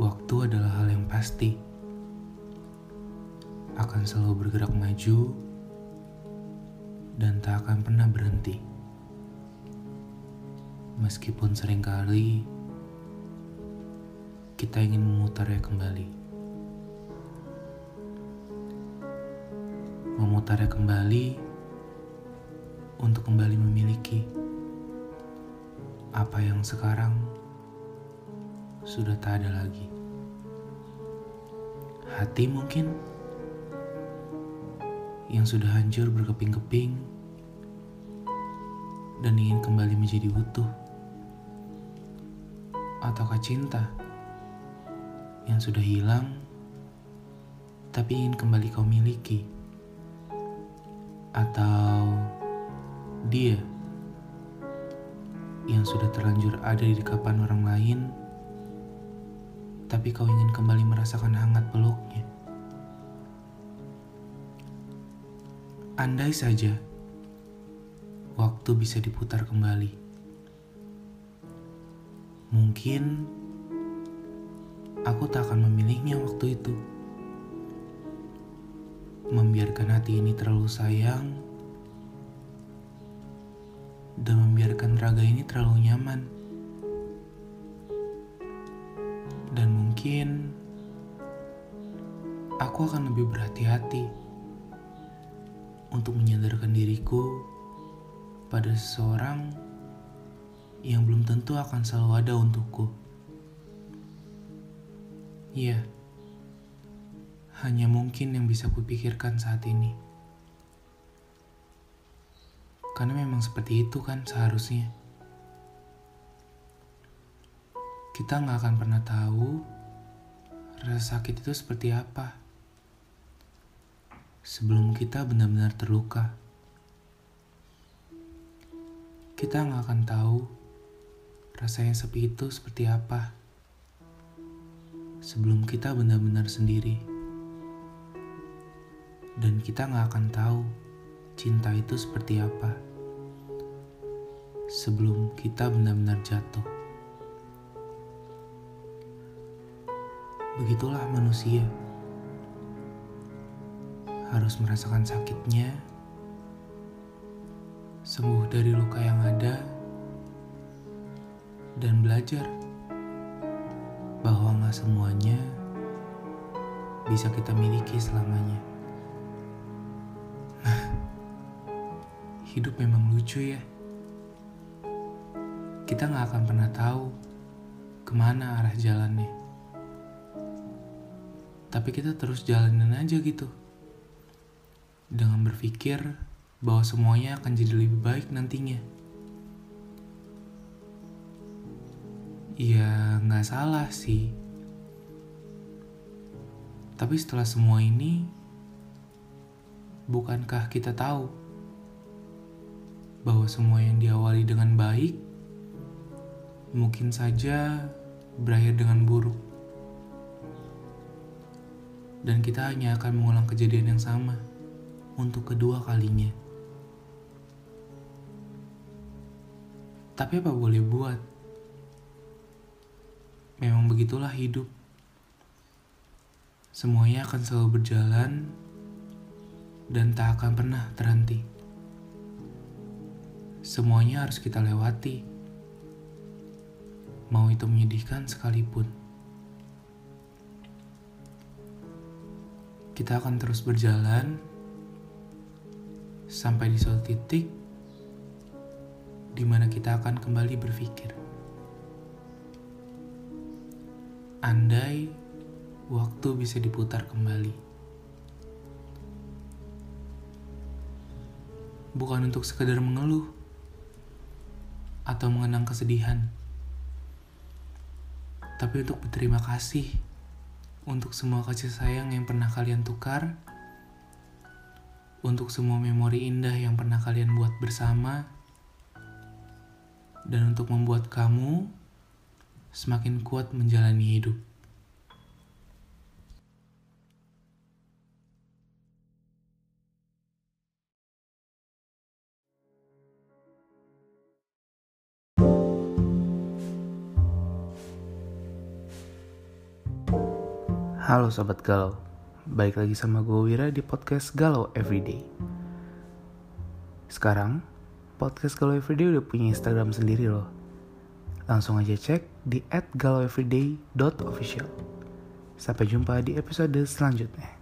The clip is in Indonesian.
Waktu adalah hal yang pasti. Akan selalu bergerak maju dan tak akan pernah berhenti. Meskipun sering kali kita ingin memutarnya kembali. Memutarnya kembali untuk kembali memiliki apa yang sekarang sudah tak ada lagi. Hati mungkin yang sudah hancur berkeping-keping dan ingin kembali menjadi utuh. Ataukah cinta yang sudah hilang tapi ingin kembali kau miliki? Atau dia yang sudah terlanjur ada di dekapan orang lain tapi kau ingin kembali merasakan hangat peluknya? Andai saja waktu bisa diputar kembali, mungkin aku tak akan memilihnya waktu itu. Membiarkan hati ini terlalu sayang dan membiarkan raga ini terlalu nyaman. Dan mungkin aku akan lebih berhati-hati untuk menyadarkan diriku pada seseorang yang belum tentu akan selalu ada untukku. Iya, hanya mungkin yang bisa kupikirkan saat ini. Karena memang seperti itu kan seharusnya. Kita nggak akan pernah tahu rasa sakit itu seperti apa sebelum kita benar-benar terluka. Kita nggak akan tahu rasanya sepi itu seperti apa sebelum kita benar-benar sendiri. Dan kita nggak akan tahu cinta itu seperti apa sebelum kita benar-benar jatuh. Begitulah manusia harus merasakan sakitnya, sembuh dari luka yang ada, dan belajar bahwa nggak semuanya bisa kita miliki selamanya. Nah, hidup memang lucu ya. Kita nggak akan pernah tahu ke mana arah jalannya. Tapi kita terus jalanin aja gitu dengan berpikir bahwa semuanya akan jadi lebih baik nantinya. Ya, nggak salah sih. Tapi setelah semua ini, bukankah kita tahu bahwa semua yang diawali dengan baik mungkin saja berakhir dengan buruk, dan kita hanya akan mengulang kejadian yang sama untuk kedua kalinya. Tapi apa boleh buat? Begitulah hidup. Semuanya akan selalu berjalan dan tak akan pernah terhenti. Semuanya harus kita lewati. Mau itu menyedihkan sekalipun. Kita akan terus berjalan sampai di suatu titik di mana kita akan kembali berpikir. Andai waktu bisa diputar kembali. Bukan untuk sekedar mengeluh atau mengenang kesedihan, tapi untuk berterima kasih untuk semua kasih sayang yang pernah kalian tukar untuk semua memori indah yang pernah kalian buat bersama, dan untuk membuat kamu semakin kuat menjalani hidup. Halo Sobat Galau, balik lagi sama gue Wira di podcast Galau Everyday. Sekarang, podcast Galau Everyday udah punya Instagram sendiri loh Langsung aja cek di @galoeveryday.official. Sampai jumpa di episode selanjutnya.